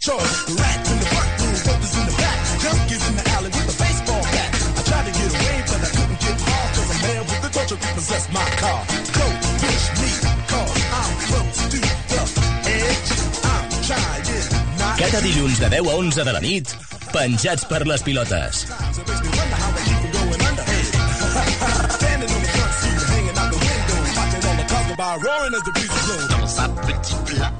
charge. The rats in the front room, brothers in the back, junkies in the alley with a baseball bat. I tried to get away, but I couldn't get far, cause a man with the torture repossessed my car. Don't push me, cause I'm close to the edge. I'm trying not Cada dilluns de 10 a 11 de la nit, penjats per les pilotes. So it makes me wonder how I keep from going under. Hey. Standing on the front seat, hanging out the window, watching all the cars go by, roaring as the breeze blows. Dans un petit plat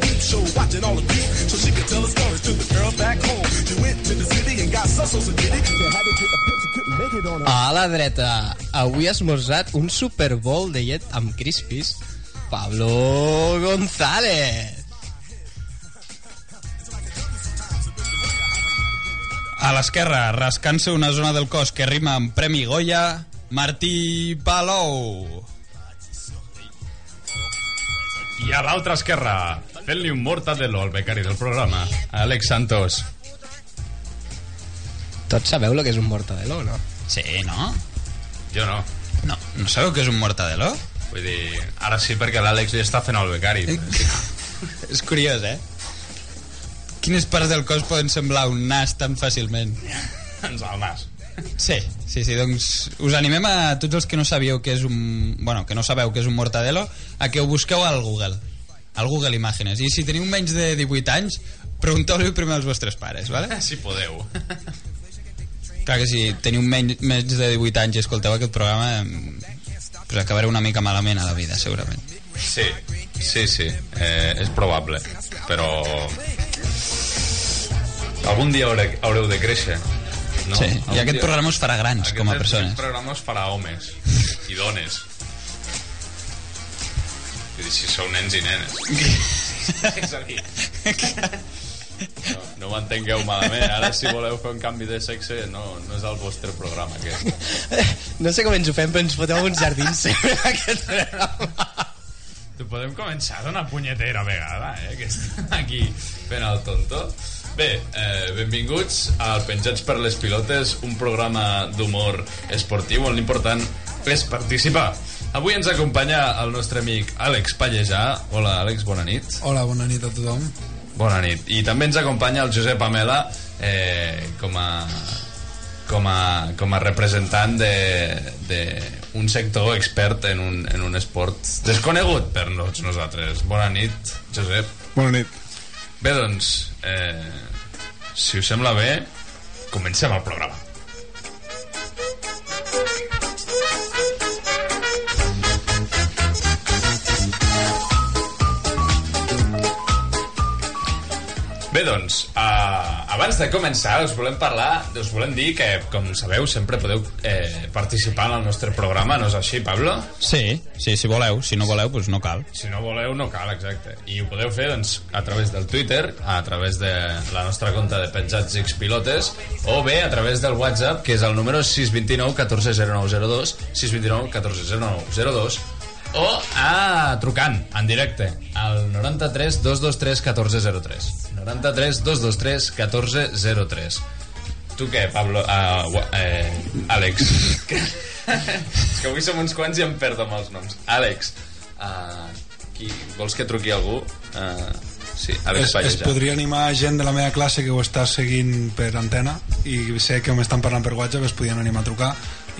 show, watching all the creep, so she could tell the stories to the girls back home. She went to the city and got so so so did it. They had to get a pimp, she couldn't make it on her. A la dreta, avui ha esmorzat un Super Bowl de llet amb crispis. Pablo González. A l'esquerra, rascant-se una zona del cos que rima amb Premi Goya, Martí Palou. I a l'altra esquerra, fent-li un mortadelo al becari del programa, Àlex Santos. Tots sabeu el que és un mortadelo, no? Sí, no? Jo no. No, no sabeu què és un mortadelo? Vull dir, ara sí perquè l'Àlex li està fent el becari. És curiós, eh? Quines parts del cos poden semblar un nas tan fàcilment? Ens al nas. Sí, sí, sí, doncs us animem a tots els que no sabíeu que és un... Bueno, que no sabeu que és un mortadelo, a que ho busqueu al Google, al Google Imágenes. I si teniu menys de 18 anys, pregunteu-li primer als vostres pares, ¿vale? Si podeu. Clar que si teniu menys, menys de 18 anys i escolteu aquest programa, pues acabareu una mica malament a la vida, segurament. Sí, sí, sí, eh, és probable, però algun dia haureu, haureu de créixer. No? Sí, Algun i aquest dia- programa us farà grans aquest, com a Aquest persones. programa us farà homes i dones. Vull dir, si sou nens i nenes. és a dir, no, no ho entengueu malament. Ara, si voleu fer un canvi de sexe, no, no és el vostre programa, aquest. No sé com ens ho fem, però ens foteu uns jardins sempre aquest programa. Tu podem començar d'una punyetera vegada, eh, que estem aquí fent el tonto. Bé, eh, benvinguts al Penjats per les Pilotes, un programa d'humor esportiu on l'important és participar. Avui ens acompanya el nostre amic Àlex Pallejà. Hola, Àlex, bona nit. Hola, bona nit a tothom. Bona nit. I també ens acompanya el Josep Amela eh, com a com a, com a representant de, de un sector expert en un, en un esport desconegut per tots nosaltres. Bona nit, Josep. Bona nit. Bé, doncs, eh, si us sembla bé, comencem el programa. Bé, doncs, uh, abans de començar us volem parlar, us volem dir que, com sabeu, sempre podeu eh, participar en el nostre programa, no és així, Pablo? Sí, sí, si voleu. Si no voleu, doncs no cal. Si no voleu, no cal, exacte. I ho podeu fer doncs, a través del Twitter, a través de la nostra compte de Penjats X Pilotes, o bé a través del WhatsApp, que és el número 629 140902, 629 140902, o a trucant, en directe, al 93 223 1403. 93 223 1403. Tu què, Pablo? Uh, eh, Àlex. Que- És que avui som uns quants i em perdo amb els noms. Àlex, uh, qui, vols que truqui algú? Uh, sí, Àlex Es, es podria animar gent de la meva classe que ho està seguint per antena i sé que m'estan parlant per WhatsApp es podien animar a trucar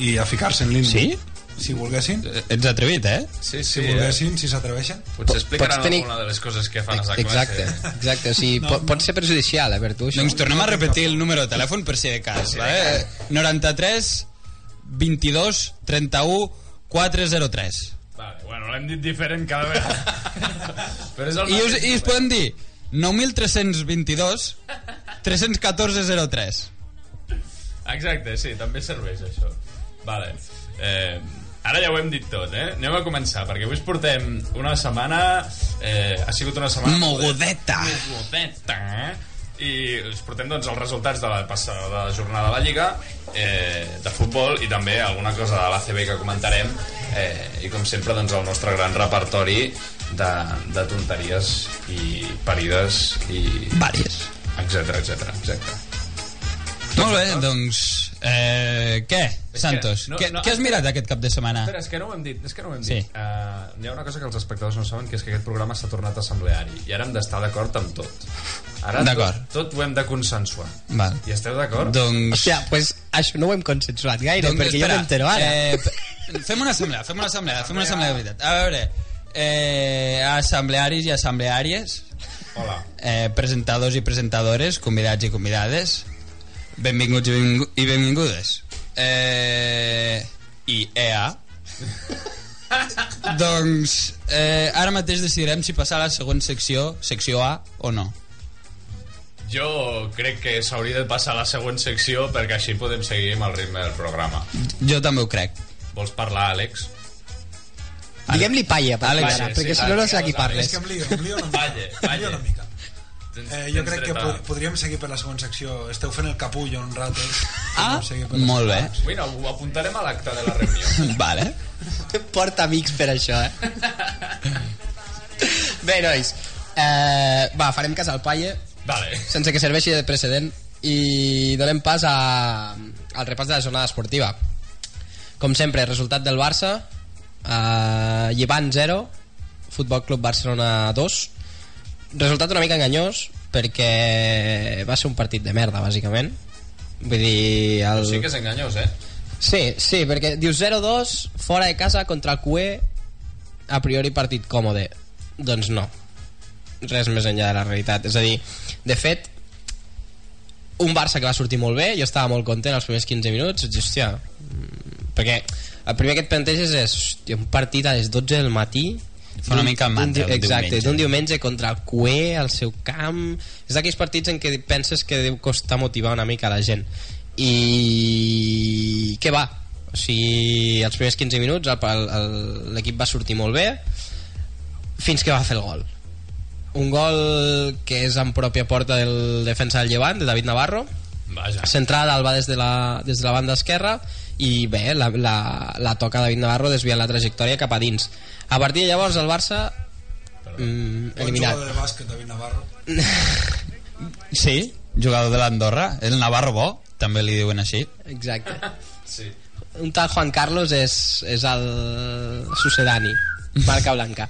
i a ficar-se en línia. Sí? Si volguessin, Ets atrevit, eh? Sí, si sí, eh? volguessin, si s'atreveixen. Potser explicaran Pots tenir- alguna de les coses que fan a classe. Exacte, exacte. O sigui, pot, pot ser perjudicial, eh, per tu, això. Doncs tornem a repetir el número de telèfon per si de cas, vale? 93 22 31 403. Vale, bueno, l'hem dit diferent cada vegada. Però és el I, us, i us poden dir 9322 314 03. Exacte, sí, també serveix això. Vale. Eh, Ara ja ho hem dit tot, eh? Anem a començar, perquè avui portem una setmana... Eh, ha sigut una setmana... Mogudeta. Mogudeta, eh? I us portem doncs, els resultats de la passada jornada de la Lliga, eh, de futbol, i també alguna cosa de l'ACB que comentarem, eh, i com sempre doncs, el nostre gran repertori de, de tonteries i parides i... Vàries. Etcètera, etcètera, exacte. Molt bé, doncs... Eh, què, Santos? no- què, no- què has mirat aquest cap de setmana? Espera, és que no ho hem dit, és que no ho hem Sí. dit. Uh, hi ha una cosa que els espectadors no saben, que és que aquest programa s'ha tornat assembleari, i ara hem d'estar d'acord amb tot. Ara tot, tot ho hem de consensuar. Val. I esteu d'acord? Doncs... Hòstia, pues això no ho hem consensuat gaire, doncs perquè jo espera, m'entero ara. Eh, fem una assemblea, fem una assemblea, fem una assemblea de veritat. A veure, eh, assemblearis i assembleàries, Hola. eh, presentadors i presentadores, convidats i convidades, benvinguts i, benvingu i benvingudes. Eh, I EA. doncs eh, ara mateix decidirem si passar a la següent secció, secció A o no. Jo crec que s'hauria de passar a la següent secció perquè així podem seguir amb el ritme del programa. Jo també ho crec. Vols parlar, Àlex? Diguem-li palla, per Àlex, Clara, sí, perquè sí, si no, no sé a qui parles. És que em lio, em lio una mica. Valle, Em lio una mica. Tens, Eh, jo tens crec que a- pod podríem seguir per la següent secció. Esteu fent el capullo un rato. Ah, molt bé. Bueno, ho apuntarem a l'acte de la reunió. Vale. Porta amics per això, eh? Bé, nois, eh, va, farem cas al palle, Vale. sense que serveixi de precedent, i donem pas a, al repàs de la jornada esportiva. Com sempre, resultat del Barça, eh, Llevant 0, Futbol Club Barcelona 2, resultat una mica enganyós, perquè va ser un partit de merda, bàsicament. Vull dir... El... Sí que és enganyós, eh? Sí, sí, perquè dius 0-2 fora de casa contra el QE a priori partit còmode doncs no res més enllà de la realitat és a dir, de fet un Barça que va sortir molt bé jo estava molt content els primers 15 minuts i, hòstia, mm, perquè el primer que et planteges és hòstia, un partit a les 12 del matí Fa una mica el mantra, el exacte, d'un diumenge contra el QE al seu camp. És d'aquells partits en què penses que deu costar motivar una mica la gent. I què va? O sigui, els primers 15 minuts el- el- el- l'equip va sortir molt bé fins que va fer el gol. Un gol que és en pròpia porta del defensa del Llevant, de David Navarro. Vaja. centrada al va des de la, des de la banda esquerra i bé, la, la, la toca David Navarro desviant la trajectòria cap a dins a partir de llavors el Barça mm, Bon eliminat jugador de bàsquet, David Navarro. Sí, jugador de l'Andorra, el Navarro bo, també li diuen així. exacte Sí. un tal Juan Carlos és, és el sucedani marca blanca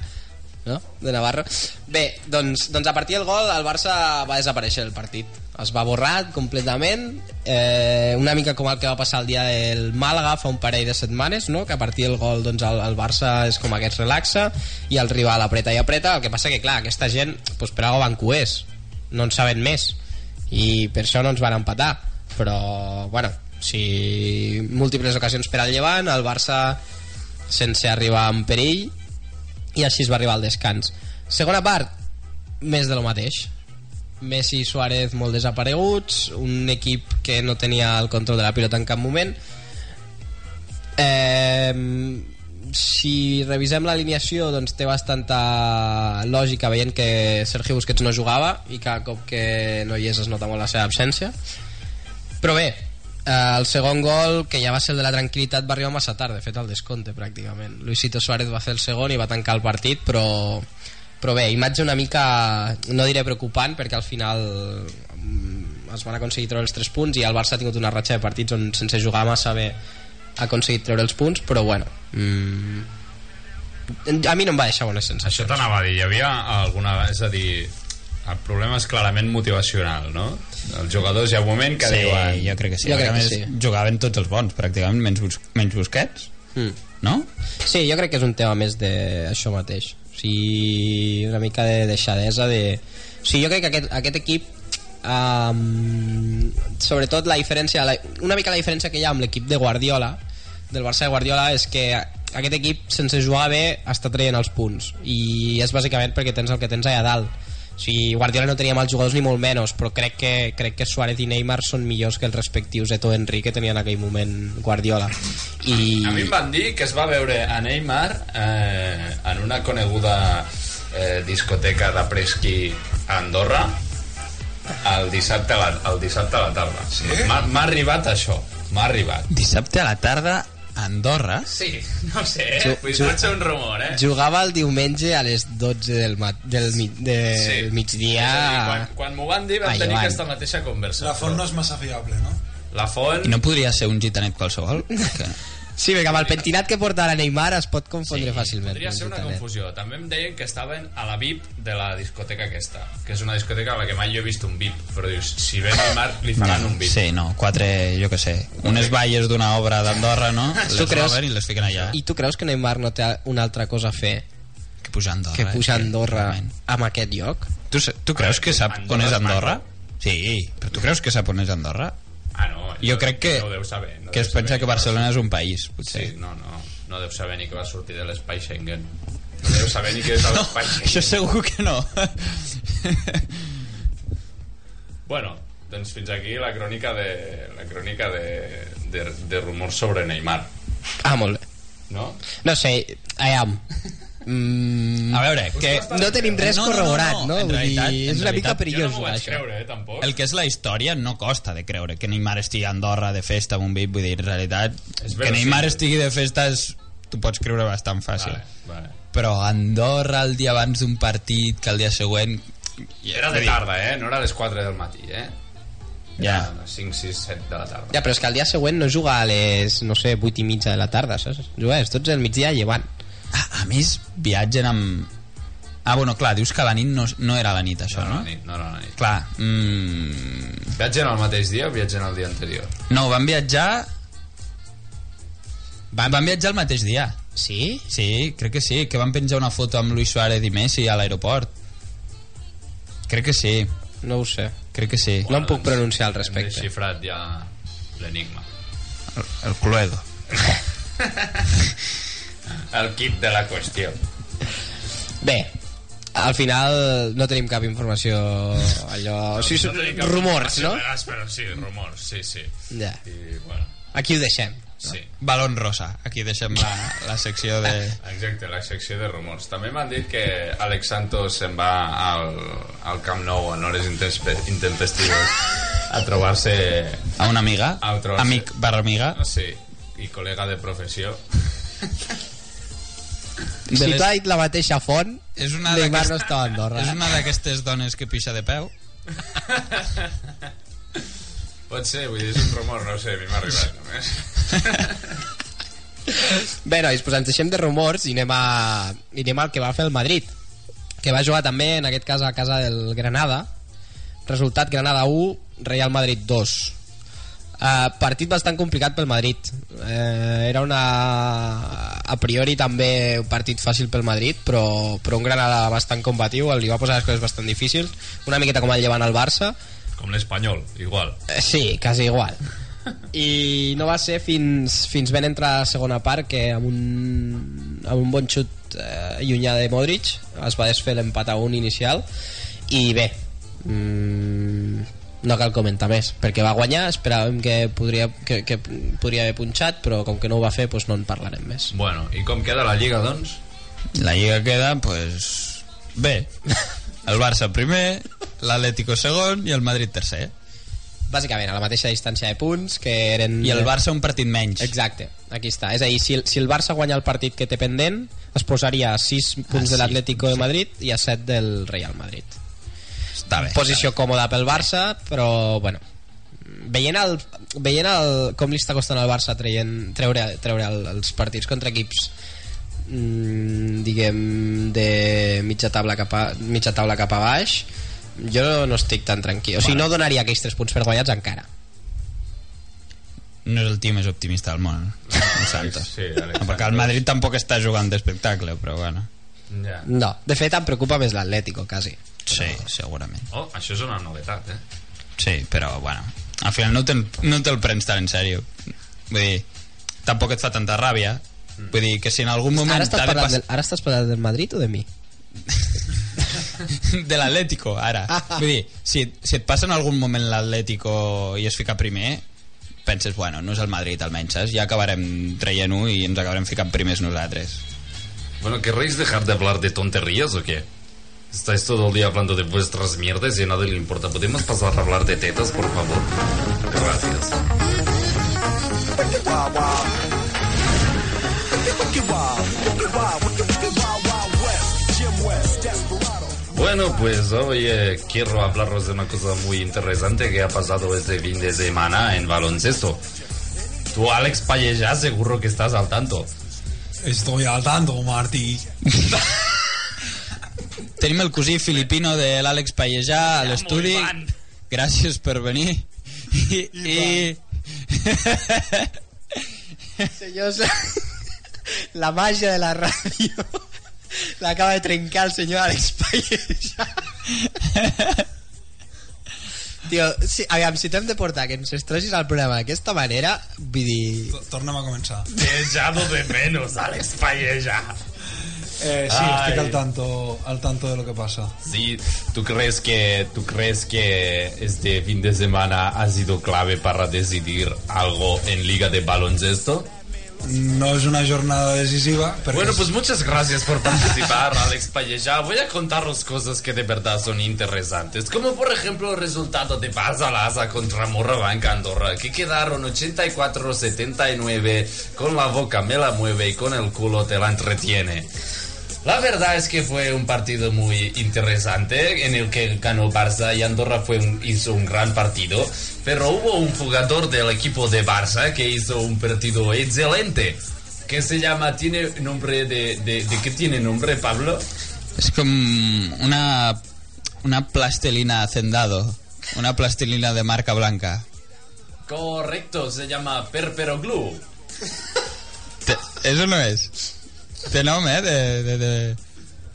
no? de Navarro bé, doncs, doncs a partir del gol el Barça va desaparèixer el partit es va borrar completament. Eh, una mica com el que va passar el dia del Màlaga fa un parell de setmanes no? que a partir del gol doncs, el, el Barça és com que es relaxa i el rival apreta i apreta. El que passa que clar, aquesta gent doncs, per algo van cuers no en saben més. I per això no ens van empatar. Però bueno si múltiples ocasions per al llevant el Barça sense arribar en perill i així es va arribar al descans. Segona part més de lo mateix Messi i Suárez molt desapareguts un equip que no tenia el control de la pilota en cap moment. Eh, si revisem l'alineació doncs té bastanta lògica veient que Sergio Busquets no jugava i cada cop que no hi és es nota molt la seva absència. Però bé eh, el segon gol que ja va ser el de la tranquil·litat va arribar massa tard de fet el descompte pràcticament. Luisito Suárez va fer el segon i va tancar el partit però, però bé, imatge una mica no diré preocupant perquè al final mm, es van aconseguir treure els 3 punts i el Barça ha tingut una ratxa de partits on sense jugar massa bé ha aconseguit treure els punts però bueno mm, a mi no em va deixar bones Això sensacions t'anava a dir, hi havia alguna... És a dir, el problema és clarament motivacional, no? Els jugadors hi ha un moment que sí, diuen... jo crec que sí. Jo crec que més sí. jugaven tots els bons, pràcticament, menys, bus menys Busquets, mm. no? Sí, jo crec que és un tema més d'això mateix. Sigui, una mica de deixadesa de... O sigui, jo crec que aquest, aquest equip um, sobretot la diferència la, una mica la diferència que hi ha amb l'equip de Guardiola del Barça de Guardiola és que aquest equip sense jugar bé està traient els punts. I és bàsicament perquè tens el que tens allà dalt sigui, Guardiola no tenia mals jugadors ni molt menys, però crec que, crec que Suárez i Neymar són millors que els respectius Eto Henry que tenia en aquell moment Guardiola. I... A mi em van dir que es va veure a Neymar eh, en una coneguda eh, discoteca de presqui a Andorra el dissabte a la, el dissabte a la tarda. Sí? M'ha arribat això, m'ha arribat. Dissabte a la tarda Andorra. Sí, no sé, eh? Ju- dir, ser un rumor, eh? Jugava el diumenge a les 12 del, mat, del, mi, del Sí. migdia dir, quan, quan m'ho van dir vam tenir Llevant. aquesta mateixa conversa. La font no és massa fiable, no? La font... I no podria ser un gitanet qualsevol? Que... Sí, perquè amb el pentinat que porta ara Neymar es pot confondre fàcilment. Podria ser una confusió. També em deien que estaven a la VIP de la discoteca aquesta, que és una discoteca a la que mai jo he vist un VIP, però dius, si ve Neymar li faran un VIP. Sí, no, quatre, jo que sé, unes valles d'una obra d'Andorra, no? Tu Les creus- roben i les fiquen allà. I tu creus que Neymar no té una altra cosa a fer Que pujar a Andorra. que eh, pujar a Andorra realment. amb aquest lloc? Tu, tu creus que sap on és Andorra? Sí, però tu creus que sap on és Andorra? Ah, no. Jo crec que, No deu saber. No que deu es pensa que Barcelona és un país, potser. Sí, no, no. No deu saber ni que va sortir de l'espai Schengen. No deu saber ni que és a No, l'espai Schengen. això segur que no. Bueno, doncs fins aquí la crònica de, la crònica de, de, de rumors sobre Neymar. Ah, molt bé. No? No sé, aviam. Mm, A veure, que... no tenim res No, no, no, corroborat, no, no? en Vull realitat- dir, en és una mica realitat- perillós, jo no això. creure, eh, tampoc. El que és la història no costa de creure que Neymar estigui a Andorra de festa amb un VIP, vull dir, en realitat És que. Neymar estigui de festa és, tu pots creure bastant fàcil Vale, vale. però a Andorra el dia abans d'un partit que el dia següent Era de dir, tarda, eh? No era a les 4 del matí, eh? ja, Era a les 5, 6, 7 de la tarda. Ja, però és que el dia següent no juga a les, no sé, 8 i mitja de la tarda, saps? Juga a les 12 del migdia llevant. A, més viatgen amb ah bueno, clar, dius que la nit no, no era la nit això, No, no? no, no, no, no, no. clar, mm, Viatgen el mateix dia o viatgen el dia anterior? no, van viatjar van, van viatjar el mateix dia Sí? Sí, crec que sí, que van penjar una foto amb Luis Suárez i Messi a l'aeroport. Crec que sí, No ho sé. crec que sí. No em puc pronunciar al Hem respecte. desxifrat ja l'enigma. El, el Cluedo. El kit de la qüestió. Bé, al final no tenim cap informació allò... O sigui, són tenim cap rumors, no? Però sí, rumors, sí, sí. Ja. I, bueno, Aquí ho deixem. sí. Balón rosa. Aquí deixem la, la secció de... Exacte, la secció de rumors. També m'han dit que Alex Santos se'n va al, al Camp Nou en hores intempestives a trobar-se... A una amiga, A amic barra amiga. Sí, i col·lega de professió. Si les- tu has dit la mateixa font, és una Neymar no estava a Andorra. És una d'aquestes dones que pixa de peu. Pot ser, vull dir, és un rumor, no ho sé, a mi m'ha arribat només. Bé, nois, doncs ens deixem de rumors i anem, a, i anem al que va fer el Madrid que va jugar també, en aquest cas, a casa del Granada resultat Granada 1, Real Madrid 2 uh, partit bastant complicat pel Madrid uh, era una a priori també un partit fàcil pel Madrid però, però un Granada bastant combatiu li va posar les coses bastant difícils una miqueta com el llevant al Barça Com l'espanyol, igual. Eh, Sí, quasi igual. I no va ser fins, fins ben entrar a la segona part que amb un, amb un bon xut eh, llunyà de Modric es va desfer l'empat a un inicial i bé mm, no cal comentar més perquè va guanyar, esperàvem que podria, que, que podria haver punxat però com que no ho va fer doncs no en parlarem més Bueno, i com queda la Lliga, doncs? La lliga queda, pues... Bé. El Barça primer, l'Atlético segon i el Madrid tercer. bàsicament a la mateixa distància de punts que eren I el Barça un partit menys. Exacte, aquí està. És a dir, si, el- si el Barça guanya el partit que té pendent, es posaria a 6 punts Ah, de sí, l'Atlético de Madrid i a 7 del Real Madrid. Està bé. Posició còmoda pel Barça, però, bueno, veient, el, veient el, com li està costant al Barça traient, treure, treure el, els partits contra equips mm, diguem de mitja taula cap a, mitja taula cap a baix jo no estic tan tranquil o sigui, no donaria aquells 3 punts per guanyats encara No és el tio més optimista del món, el Santos. Sí, Alex No, perquè el. Madrid tampoc està jugant d'espectacle, però bueno. Ja. no, de fet em preocupa més l'Atlético quasi Sí, segurament. Oh, això és una novetat, eh? Sí, però bueno, al final no, te, no te'l prens tan en sèrio. Vull dir, tampoc et fa tanta ràbia. Vull dir que si en algun moment Ara estàs, t'ha de parlant passar... del, ara estàs parlant del Madrid o de mi? de l'Atlético, ara. Vull dir, si, si et passa en algun moment l'Atlético i es fica primer, penses, bueno, no és el Madrid almenys, saps? Ja acabarem traient-ho i ens acabarem ficant primers nosaltres. Bueno, ¿querréis dejar de hablar de tonterías o qué? Estáis todo el día hablando de vuestras mierdas y a nadie le importa. ¿Podemos pasar a hablar de tetas, por favor? Gracias. Bueno, pues hoy eh, quiero hablaros de una cosa muy interesante que ha pasado este fin de semana en baloncesto. Tú, Alex Pallejà, seguro que estás al tanto. Estoy al tanto, Martí. Tenim el cosí filipino de l'Àlex Pallejà a l'estudi. Gràcies per venir. I, i... Senyors, la màgia de la ràdio l'acaba de trencar el senyor Àlex Pallejà. Tio, si, aviam, si t'hem de portar que ens estressis al programa d'aquesta manera, vull dir... Tornem a començar. Te he echado de menos, Alex Pallejà. Eh, sí, Ay. estoy al tanto, al tanto de lo que pasa. Sí, ¿tú crees que tú crees que este fin de semana ha sido clave para decidir algo en Liga de Baloncesto? No es una jornada decisiva, pero Bueno, es- pues muchas gracias por participar, Alex Pallejà. Voy a contaros cosas que de verdad son interesantes, como por ejemplo el resultado de Barça Lasa contra Morabanca Andorra, que quedaron 84-79, con la boca me la mueve y con el culo te la entretiene. La verdad es que fue un partido muy interesante en el que ganó Barça y Andorra fue un- hizo un gran partido, pero hubo un jugador del equipo de Barça que hizo un partido excelente, que se llama, tiene nombre de, de, de qué tiene nombre, Pablo? És com una, una plastelina hacendado. Una plastilina de marca blanca. Correcto, se llama Perperoglu. Eso no és. Nom, eh, de, de, de,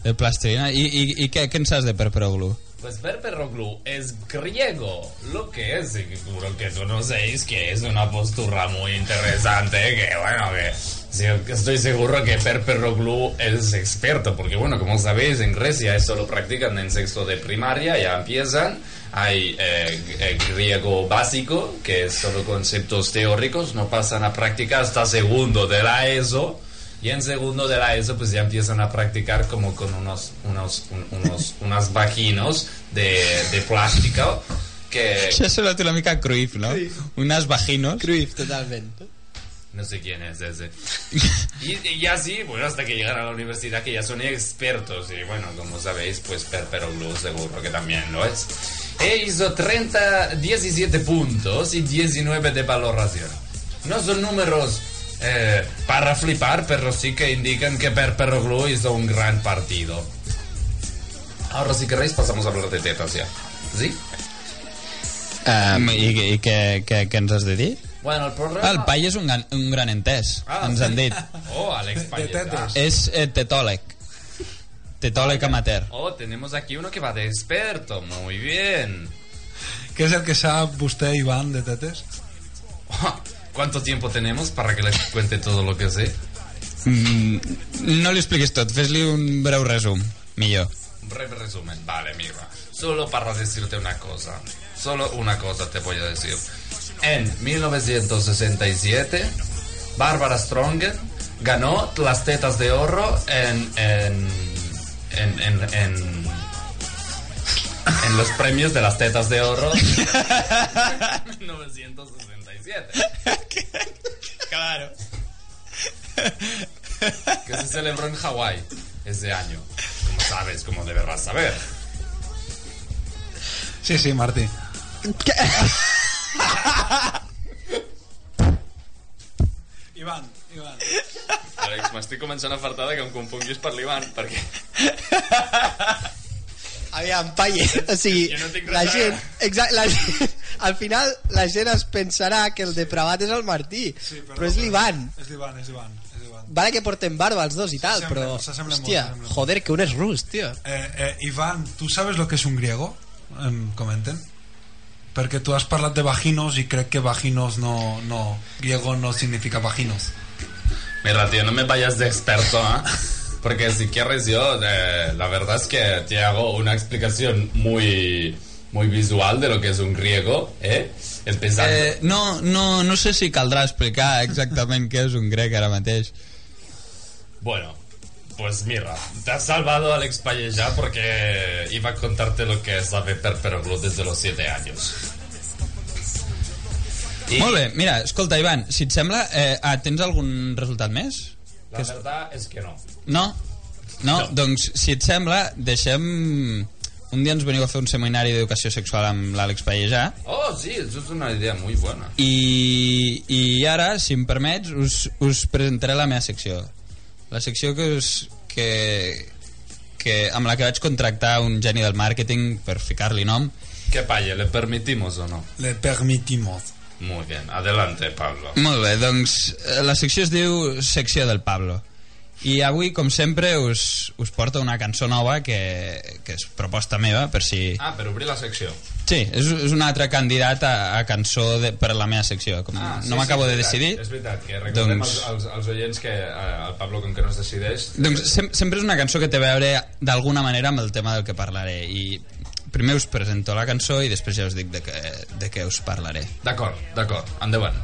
de plastilina. I, i, i què, què en saps de Perperoglu? Pues Perperoglu es griego, lo que es, seguro que conocéis, que es una postura muy interesante, que bueno, que estoy seguro que Perperoglu es experto, porque bueno, como sabéis, en Grecia esto lo practican en sexto de primaria, ya empiezan, hay eh, eh, griego básico, que es solo conceptos teóricos, no pasan a práctica hasta segundo de la ESO, y en segundo de la ESO pues ya empiezan a practicar como con unos, unos, un- unos, unas vaginos de, de plástico que Això sona una mica a Cruyff, no? Unas vaginos. Cruyff, totalment. no sé quién es ese. Y, y así, bueno, hasta que llegan a la universidad que ya son expertos y bueno, como sabéis, pues Perperoglu seguro que también lo es. E hizo 30, 17 puntos y 19 de valoración. No son números eh, para flipar, pero sí que indican que Perperoglu hizo un gran partido. Ahora, si queréis, pasamos a hablar de tetas ya. ¿Sí? Um, I, i què, què, què ens has de dir? Bueno, el programa... El pai és un, gran- un gran entès, Ah, ens han dit. Oh, Alex tetes. És eh, tetòleg. Tetòleg amateur. Oh, tenemos aquí uno que va de experto. Muy bien. ¿Qué es el que sabe usted, Iván, de tetes? ¿Cuánto tiempo tenemos para que les cuente todo lo que sé? Mm, no li expliquis tot, fes-li un breu resum, millor. Un breve resumen. Vale, mira. Solo para decirte una cosa. Solo una cosa te voy a decir. En 1967, Bárbara Strongen ganó las tetas de oro en... en en, en, en, en los premios de las tetas de oro 1967 Claro. que se celebró en Hawái ese año. Como sabes, como deberás saber Sí, sí, Martí. Iván, Iván. Àlex, m'estic començant a fartar de que em confonguis per l'Ivan perquè Aviam, paie, o sigui, Jo no tinc la gent, exacte, la gent, al final la gent es pensarà que el depravat és el Martí, Sí, però és l'Ivan. És l'Ivan, és l'Ivan. és l'Ivan. Vale que porten barba els dos i tal, però, hòstia, joder, que un és rus, tio. Eh, eh, Iván, ¿tú sabes lo que es un griego? Em comenten. Porque tú has parlat de vaginos y crec que vaginos no, no, griego no significa vaginos. Mira, tío, no me vayas de experto, ¿eh? Porque si quieres yo, eh, la verdad es que te hago una explicación muy, muy visual de lo que es un griego, ¿eh? Empezando... Eh, no, no, no sé si caldrà explicar exactament què és un grec ara mateix. Bueno, pues mira, te has salvado Alex Palleja porque iba a contarte lo que es la Perperoglu desde los 7 años. I Molt bé, mira, escolta, Ivan, si et sembla, eh, ah, tens algun resultat més? la verdad es que no. No? No? No. Doncs, si et sembla, deixem... Un dia ens veniu a fer un seminari d'educació sexual amb l'Àlex Pallejà Oh, sí, eso es una idea muy buena. i, i ara, si em permets, us, us presentaré la meva secció. La secció que, us, que, que amb la que vaig contractar un geni del màrqueting per ficar-li nom. ¿Qué palle, le permitimos o no? Le permitimos. Muy bien, adelante, Pablo. Molt bé, doncs eh, la secció es diu Secció del Pablo. I avui, com sempre, us, us porto una cançó nova que, que és proposta meva, per si... Ah, per obrir la secció. Sí, és, és un altre candidat a, a cançó de, per a la meva secció. Com Ah, sí, no m'acabo sí, de decidir. És veritat, que recordem Doncs- als, als, als oients que eh, el Pablo, com que no es decideix... Doncs sem sempre és una cançó que té a veure d'alguna manera amb el tema del que parlaré i primer us presento la cançó i després ja us dic de què, de què us parlaré. D'acord, d'acord, endavant.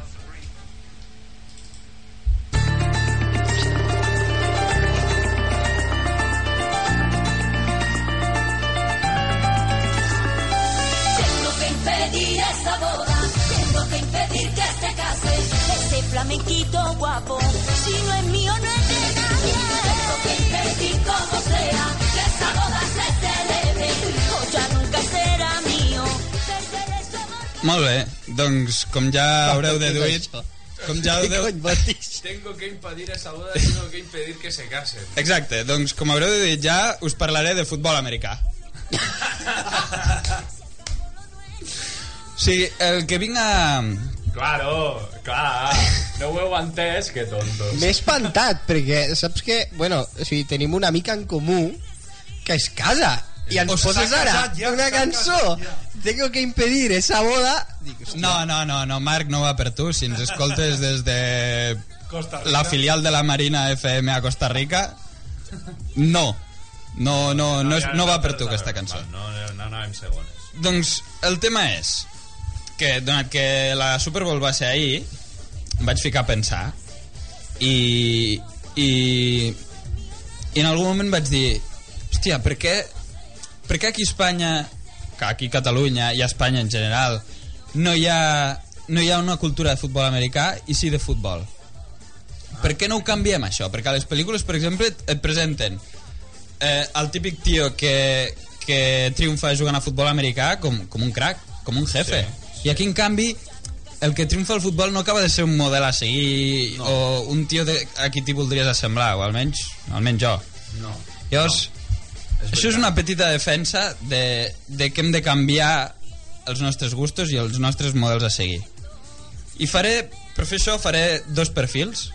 Flamenquito guapo. Si no es mío, no es de nadie. Tengo que impedir como sea que esa boda se celebre. Hijo ya nunca será mío. Molt bé, doncs com ja haureu deduït... Com ja vols dir? Tengo que impedir esa boda, tengo que impedir que se casen. Exacte, doncs com haureu deduït ja us parlaré de futbol americà. Sí, el que vinc a... Claro, clar, no ho heu entès, que tontos. M'he espantat, perquè saps que, bueno, o sigui, tenim una mica en comú que es casa. I ens O poses ara casat ja, una cançó. casat ja. Tengo que impedir esa boda. Dic, hòstia, No, no, no, no, Marc, no va per tu. Si ens escoltes des de Costa Rica. la filial de la Marina FM a Costa Rica, no. No, no, no, és, no va per tu aquesta cançó. No, no, no anàvem segones. Doncs el tema és que, donat que la Super Bowl va ser ahir, em vaig ficar a pensar i, i, i en algun moment vaig dir hòstia, per què, per què aquí a Espanya, que aquí a Catalunya i a Espanya en general, no hi ha, no hi ha una cultura de futbol americà i sí de futbol? Per què no ho canviem, això? Perquè a les pel·lícules, per exemple, et, et presenten eh, el típic tio que, que triomfa jugant a futbol americà com, com un crack, com un jefe. Sí, I aquí, en canvi, el que triomfa al futbol no acaba de ser un model a seguir no. o un tio de, a qui t'hi voldries assemblar, o almenys, almenys jo. No. Llavors, no. això és una petita defensa de, de que hem de canviar els nostres gustos i els nostres models a seguir. I faré, per fer això, faré dos perfils.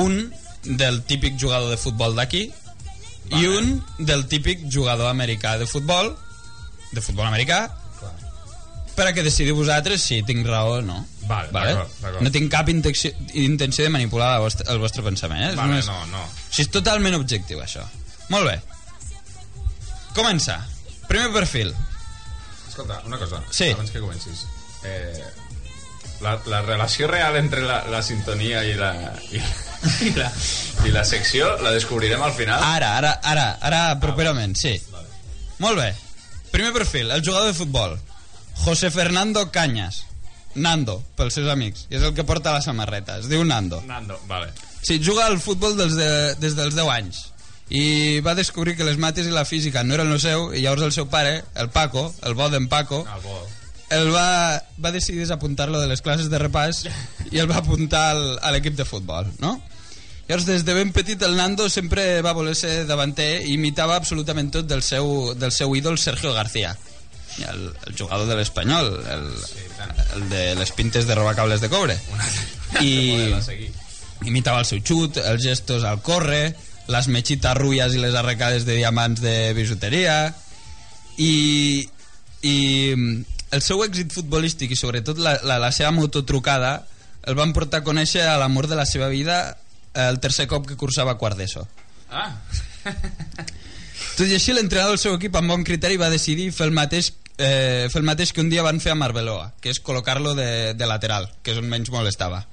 Un del típic jugador de futbol d'aquí i un del típic jugador americà de futbol de futbol americà per a que decidiu vosaltres si tinc raó o no. Vale, d'acord. No tinc cap intenció, intenció de manipular vostre, el vostre pensament. Eh? És Vale, només- no, no. o sigui, és totalment objectiu, això. Molt bé. Començar. Primer perfil. Escolta, una cosa, Sí. abans que comencis. Eh, la, la relació real entre la, la sintonia i la, i, i, la, i la secció la descobrirem al final. Ara, ara, ara, ara properament, sí. Molt bé. Primer perfil, el jugador de futbol. José Fernando Cañas. Nando, pels seus amics. I és el que porta la samarreta. Es diu Nando. Nando, vale. Sí, juga al futbol dels de, des dels 10 anys. I va descobrir que les mates i la física no eren el seu, i llavors el seu pare, el Paco, el bo d'en Paco, Ah, bo. el va, va decidir desapuntar-lo de les classes de repàs i el va apuntar al, a l'equip de futbol, no? Llavors, des de ben petit, el Nando sempre va voler ser davanter i imitava absolutament tot del seu, del seu ídol Sergio García, el, el jugador de l'Espanyol, el, el de les pintes de robacables de cobre. I imitava el seu xut, els gestos al córrer, les mechitas rulles i les arrecades de diamants de bisuteria i, i el seu èxit futbolístic i sobretot la, la, la seva mototrucada el van portar a conèixer a l'amor de la seva vida el tercer cop que cursava quart d'ESO Ah, Tot i així, l'entrenador del seu equip, amb bon criteri, va decidir fer el mateix eh, fer el mateix que un dia van fer a Marbeloa, que és col·locar-lo de, de lateral, que és on menys molestava.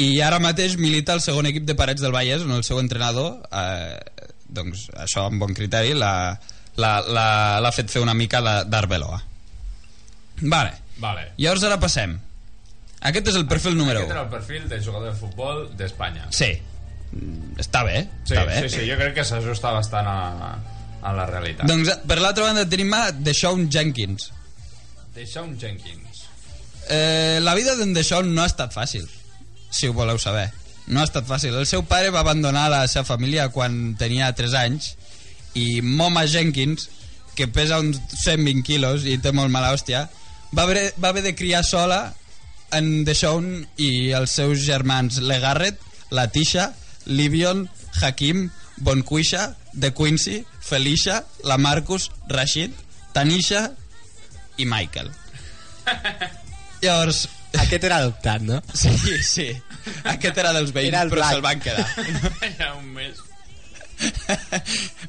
I ara mateix milita el segon equip de Parets del Vallès, on el seu entrenador, eh, doncs això amb bon criteri, l'ha fet fer una mica la- d'Arbeloa. Vale. vale. Llavors ara passem. Aquest és el perfil número Aquest 1. era el perfil de jugador de futbol d'Espanya. Sí. Mm, Està bé, Sí, està bé. sí, sí, jo crec que s'ajusta bastant a, a la realitat. Doncs per l'altra banda tenim a Deshaun Jenkins. Deshaun Jenkins. Eh, la vida d'en Deshaun no ha estat fàcil, si ho voleu saber. No ha estat fàcil. El seu pare va abandonar la seva família quan tenia 3 anys i Moma Jenkins, que pesa uns 120 quilos i té molt mala hòstia, va haver, va haver de criar sola en Deshaun i els seus germans Legarret, Latisha, Livion, Hakim, Bonquisha, De Quincy, Felicia, la Marcus, Rashid, Tanisha i Michael. Llavors... Aquest era adoptat, no? Sí, sí. Aquest era dels veïns, Era el però se'l van quedar. ja un mes.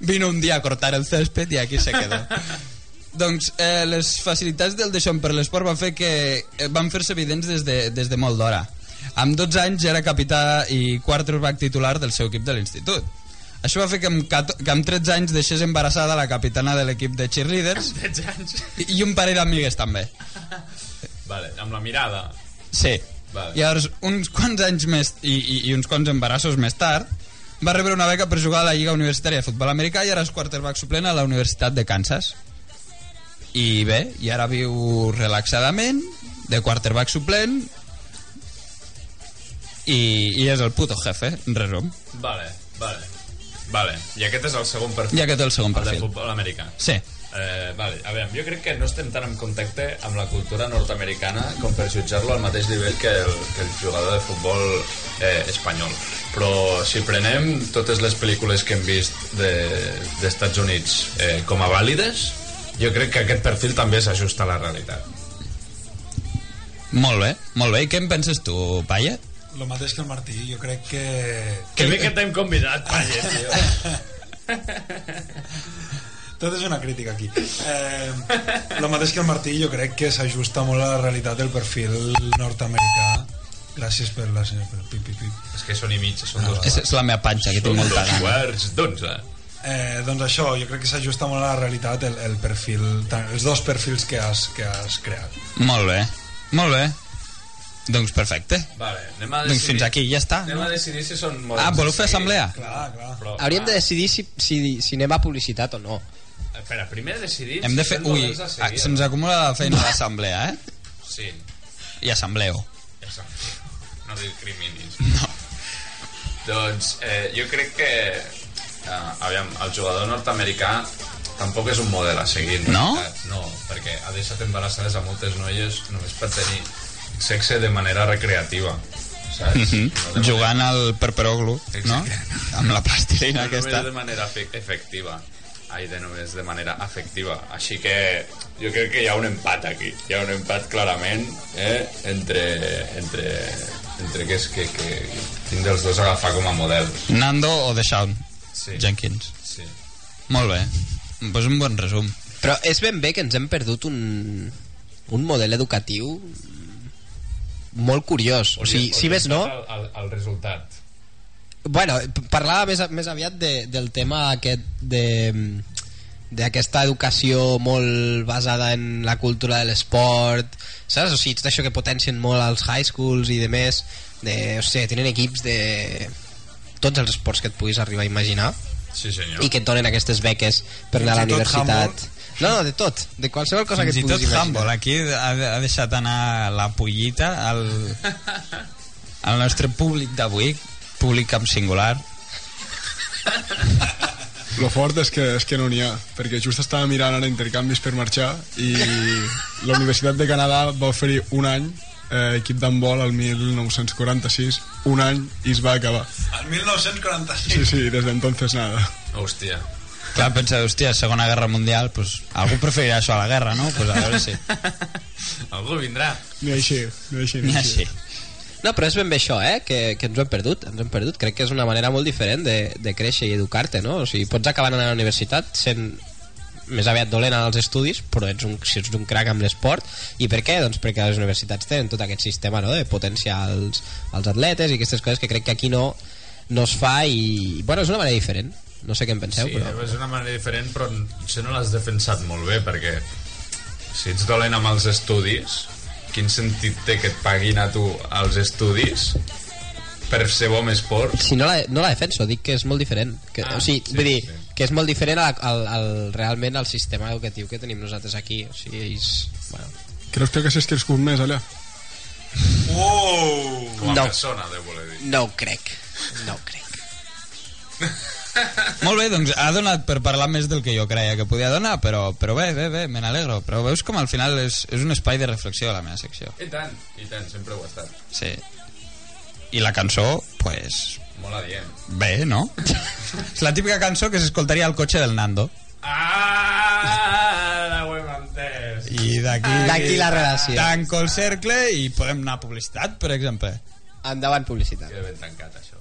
Vino un dia a cortar el césped i aquí se quedó. doncs eh, les facilitats del Deixón per l'esport van fer que eh, van fer-se evidents des de, des de molt d'hora. Amb 12 anys ja era capità i quarterback titular del seu equip de l'institut. Això va fer que amb, 14 que amb 13 anys deixés embarassada la capitana de l'equip de cheerleaders 13 anys. i un parell d'amigues també. Vale, amb la mirada. Sí. Vale. Llavors, uns quants anys més i, i, i uns quants embarassos més tard, va rebre una beca per jugar a la Lliga Universitària de Futbol Americà i ara és quarterback suplent a la Universitat de Kansas. I bé, i ara viu relaxadament, de quarterback suplent, i, i és el puto jefe, en resum. Vale, vale. I aquest és el segon perfil. I aquest és el segon El perfil. de futbol americà. Sí. Eh, vale, a veure, jo crec que no estem tan en contacte amb la cultura nord-americana com per jutjar-lo al mateix nivell que el, que el jugador de futbol eh, espanyol. Però si prenem totes les pel·lícules que hem vist de- d'Estats de, Units eh, com a vàlides, jo crec que aquest perfil també s'ajusta a la realitat. Molt bé, molt bé. I què en penses tu, Paya? El mateix que el Martí, jo crec que... Que bé que t'hem convidat, Palle, tio. Tot és una crítica aquí. Eh, el mateix que el Martí, jo crec que s'ajusta molt a la realitat del perfil nord-americà. Gràcies per la senyora per el pip, pip, pip. És que són i mig, són dos, És, és la meva panxa, que tinc molta dos gana. quarts d'onze. Eh, doncs això, jo crec que s'ajusta molt a la realitat el, el perfil, els dos perfils que has, que has creat. Molt bé, molt bé. Doncs perfecte. Vale, anem a Doncs fins aquí, ja està. Anem no? a decidir si són... Ah, voleu fer assemblea? Clar, clar. Però, Hauríem de decidir si, si, si anem a publicitat o no. Espera, primer decidim... Hem de si fer... són Ui, models a seguir, se'ns no? acumula la feina a l'assemblea, eh? Sí, I assembleo. això. No discriminis. No. Doncs eh, jo crec que... Eh, aviam, el jugador nord-americà tampoc és un model a seguir. No? No, perquè ha deixat embarassades a moltes noies només per tenir sexe de manera recreativa. Saps? Mhm. No de manera- Jugant al Perperoglu, no? Amb la plastilina no aquesta. només de manera efe- efectiva ai, de només de manera afectiva així que jo crec que hi ha un empat aquí hi ha un empat clarament eh, entre, entre, entre que és que, que quin dels dos agafar com a model Nando o Deshaun Sí. Jenkins. sí. Molt bé. Pues un bon resum. Però és ben bé que ens hem perdut un, un model educatiu molt curiós. O sigui, si més no... el, el, el resultat Bueno, parlava més, més aviat de, del tema aquest de d'aquesta educació molt basada en la cultura de l'esport saps? O sigui, tot això que potencien molt als high schools i de més de, o sigui, tenen equips de tots els esports que et puguis arribar a imaginar sí senyor i que et donen aquestes beques per anar a la universitat no, no, de tot, de qualsevol cosa Fins que i et tot puguis imaginar Aquí ha, ha deixat anar la pollita al, al nostre públic d'avui, públic amb singular. Lo fort és que, és que no n'hi ha, perquè just estava mirant ara intercanvis per marxar i la Universitat de Canadà va oferir un any eh, equip d'handbol al 1946, un any i es va acabar. El 1946. Sí, sí, des d'entonces nada. hòstia Clar, pensa, hòstia, Segona Guerra Mundial, pues, algú preferirà això a la guerra, no? Pues a veure si... algú vindrà Ni així, ni així, Ni així. No, però és ben bé això, eh? Que, que ens ho hem perdut, ens ho hem perdut. Crec que és una manera molt diferent de, de créixer i educar-te, no? O sigui, pots acabar anant a la universitat sent més aviat dolent als estudis, però ets un, si ets un crac amb l'esport. I per què? Doncs perquè les universitats tenen tot aquest sistema no? de potenciar els, els atletes i aquestes coses que crec que aquí no, no es fa i... Bueno, és una manera diferent. No sé què en penseu, Sí, però... és una manera diferent, però això no l'has defensat molt bé, perquè si ets dolent amb els estudis, quin sentit té que et paguin a tu els estudis per ser bo amb esport? Si no la, no la defenso, dic que és molt diferent. Que, Ah, o sigui, sí, vull dir, sí. que és molt diferent al, al, al, realment al sistema educatiu que tenim nosaltres aquí. O sigui, és, bueno, Creus que haguessis crescut més allà? Oh! Com a No. persona, deu voler dir. no ho crec. No ho crec. Molt bé, doncs ha donat per parlar més del que jo creia que podia donar, però, però bé, bé, bé, me n'alegro. Però veus com al final és, és un espai de reflexió a la meva secció. I tant, i tant, sempre ho ha estat. Sí. I la cançó, pues, Molt adient. bé, no? és la típica cançó que s'escoltaria al cotxe del Nando. Ah, ho hem entès. I d'aquí... D'aquí la relació. Tanco el cercle i podem anar a publicitat, per exemple. Endavant, publicitat. Queda ben tancat, això.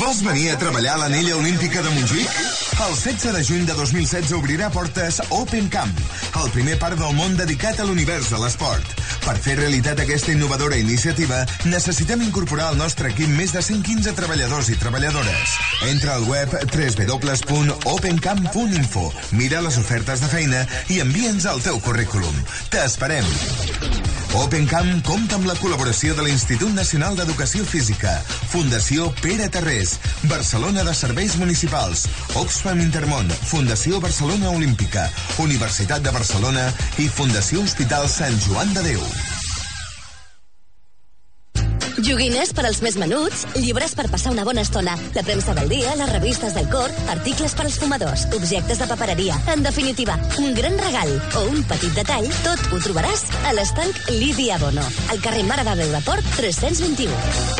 Vols venir a treballar a l'anella olímpica de Montjuïc? El 16 de juny de 2016 obrirà portes Open Camp, el primer parc del món dedicat a l'univers de l'esport. Per fer realitat aquesta innovadora iniciativa, necessitem incorporar al nostre equip més de 115 treballadors i treballadores. Entra al web www.opencamp.info, mira les ofertes de feina i envia'ns el teu currículum. T'esperem! OpenCamp compta amb la col·laboració de l'Institut Nacional d'Educació Física, Fundació Pere Tarrés, Barcelona de Serveis Municipals, Oxfam Intermón, Fundació Barcelona Olímpica, Universitat de Barcelona i Fundació Hospital Sant Joan de Déu. Joguines per als més menuts, llibres per passar una bona estona, la premsa del dia, les revistes del cor, articles per als fumadors, objectes de papereria. En definitiva, un gran regal o un petit detall, tot ho trobaràs a l'estanc Lídia Bono, al carrer Mare de Déu de Port 321.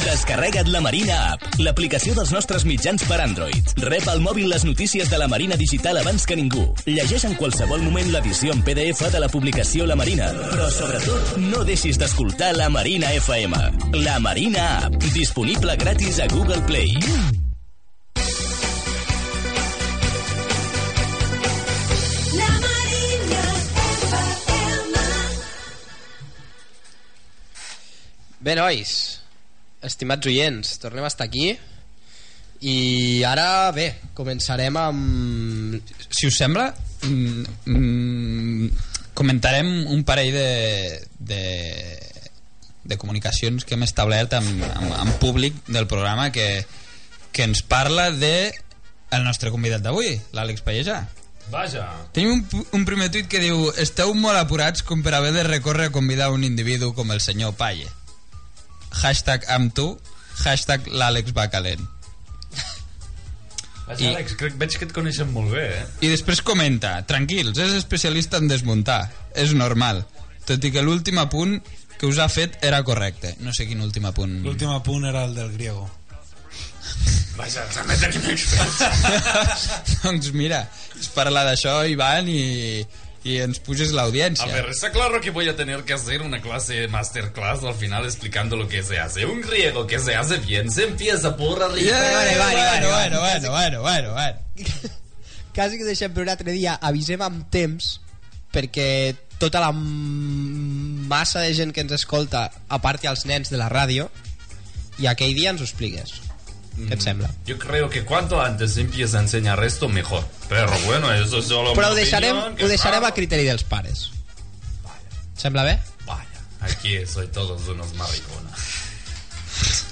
Descarrega't la Marina App, l'aplicació dels nostres mitjans per Android. Rep al mòbil les notícies de la Marina Digital abans que ningú. Llegeix en qualsevol moment l'edició en PDF de la publicació La Marina. Però, sobretot, no deixis d'escoltar la Marina FM. La Marina App, disponible gratis a Google Play. La Marina FM. Bé, nois, estimats oients, tornem a estar aquí i ara, bé, començarem amb... Si us sembla, mm, mm, comentarem un parell de, de, de comunicacions que hem establert amb, amb, amb públic del programa que, que ens parla de el nostre convidat d'avui, l'Àlex Pallejà. Vaja. Tenim un, un primer tuit que diu Esteu molt apurats com per haver de recórrer a convidar un individu com el senyor Palle. Hashtag amb tu, hashtag l'Àlex va calent. Vaja, I- Àlex, crec, veig que et coneixen molt bé, eh? I després comenta, tranquils, és especialista en desmuntar, és normal, tot i que l'últim apunt que us ha fet era correcte. No sé quin últim apunt. L'últim apunt era el del griego. Vaja, també tenim experts. doncs mira, es parla d'això, Ivan, i, y ens puges la A ver, está claro que voy a tener que hacer una clase masterclass al final explicando lo que se hace. Un griego que se hace bien se empieza por arriba. Yeah, Vale, vale, bueno, vale, bueno, vale. bueno, bueno, bueno, bueno. Quasi que deixem per un altre dia, avisem amb temps perquè tota la massa de gent que ens escolta, a part i els nens de la ràdio, i aquell dia ens ho expliques. Què et sembla? Yo creo que cuanto antes empieza a enseñar esto, mejor. Pero bueno, eso es solo Però ho mi deixarem, opinión, que ho deixarem claro, a criteri dels pares. Sembla bé? Vaya, aquí soy todos unos mariconas.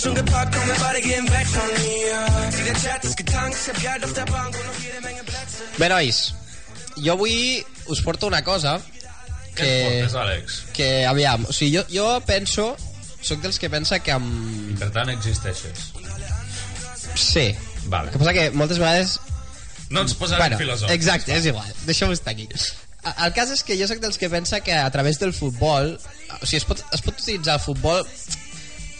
schon gepackt und wir beide gehen weg von hier. Der Chat ist getankt, ich hab Geld auf der Bank und noch jede Menge Plätze. Bé, nois, jo avui us porto una cosa Què ens portes, Àlex? que aviam, o sigui, jo, jo penso sóc dels que pensa que amb... I per tant existeixes. Sí. Vale. El que passa que moltes vegades... No ens posarem filosòfics. Exacte, és igual. Deixem-ho estar aquí. El cas és que jo sóc dels que pensa que a través del futbol... O sigui, es pot, es pot utilitzar el futbol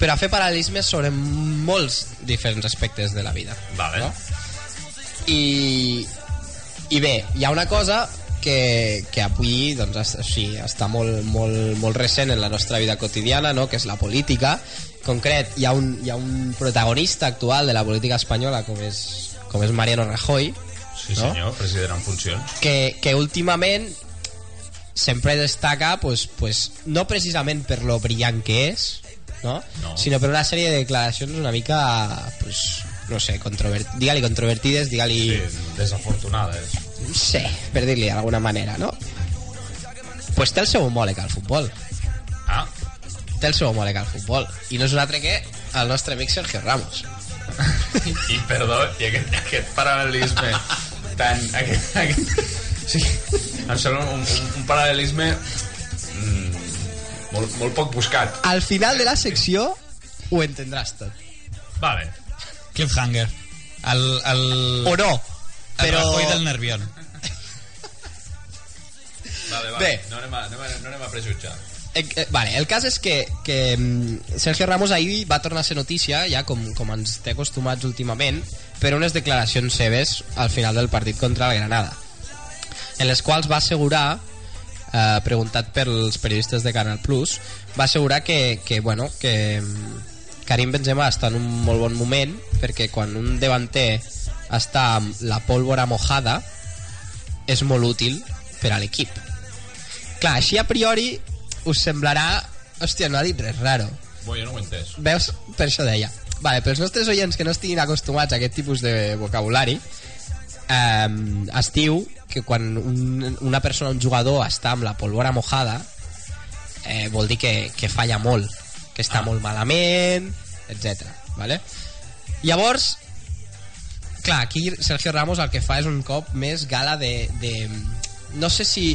per a fer paral·lelismes sobre molts diferents aspectes de la vida. Vale. No? I, I bé, hi ha una cosa que, que avui doncs, o sigui, està molt, molt, molt recent en la nostra vida quotidiana, no? que és la política. En concret, hi ha, un, hi ha un protagonista actual de la política espanyola com és, com és Mariano Rajoy, Sí, No? senyor, president en funcions. que, que últimament sempre destaca pues, pues, no precisament per lo brillant que és no? No. sinó per una sèrie de declaracions una mica pues, no sé, controvert... digue-li controvertides digue-li Sí, desafortunades. sí, per dir-li d'alguna manera no? pues té el seu homòleg al futbol Ah, té el seu homòleg al futbol i no és un altre que el nostre amic Sergio Ramos i perdó, i aquest, aquest paral·lelisme tan... Aquest, aquest, sí, em sembla un, un, un paral·lelisme molt, molt poc buscat. al final de la secció ho entendràs tot Vale. Cliffhanger. El, el, o no el però Rajoy del Nervión. Vale, vale. Bé. No anem a, no anem, no anem a prejutjar. Eh, eh, vale, el cas és que, que mm, Sergio Ramos ahir va tornar a ser notícia, ja com, com ens té acostumats últimament, per unes declaracions seves al final del partit contra el Granada, en les quals va assegurar, eh, preguntat pels periodistes de Canal Plus, va assegurar que, que, bueno, que mm, Karim Benzema està en un molt bon moment perquè quan un davanter està amb la pólvora mojada és molt útil per a l'equip. Clar, així a priori us semblarà hòstia, no ha dit res raro. Bo, jo no ho he entès. veus, per això deia. Vale, pels nostres oients que no estiguin acostumats a aquest tipus de vocabulari eh, es diu que quan un, una persona, un jugador està amb la pólvora mojada eh, vol dir que, que falla molt que està ah. molt malament etc. Vale? llavors clar, aquí Sergio Ramos el que fa és un cop més gala de, de no sé si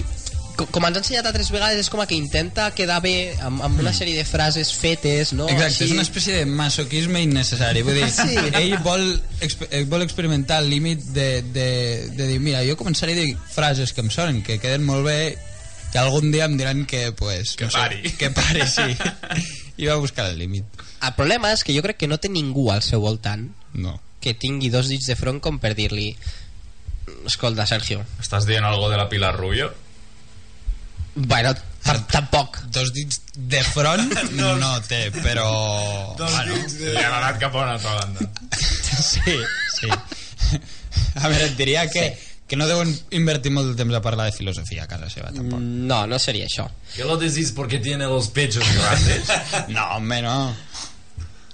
co- com ens ha ensenyat altres vegades és com que intenta quedar bé amb, amb una sèrie de frases fetes no? Exacte, Així- és una espècie de masoquisme innecessari. Vull dir, Sí. ell vol, exp eh, vol experimentar el límit de, de, de dir, mira, jo començaré a dir frases que em sonen, que queden molt bé, i algun dia em diran que, pues, Que no sé, pari. que pari, sí. I va buscar el límit. el problema és que jo crec que no té ningú al seu voltant No. que tingui dos dits de front com per dir-li escolta Sergio Estàs dient algo de la Pilar Rubio? Bueno, tam- tampoc Dos dits de front no, no té, però... Dos bueno, dits de... Li han anat cap a una altra banda. sí, sí. A veure, et diria que, que no deuen invertir molt de temps a parlar de filosofia a casa seva, tampoc. no, no seria això Que lo decís porque tiene los pechos grandes. No, home, no.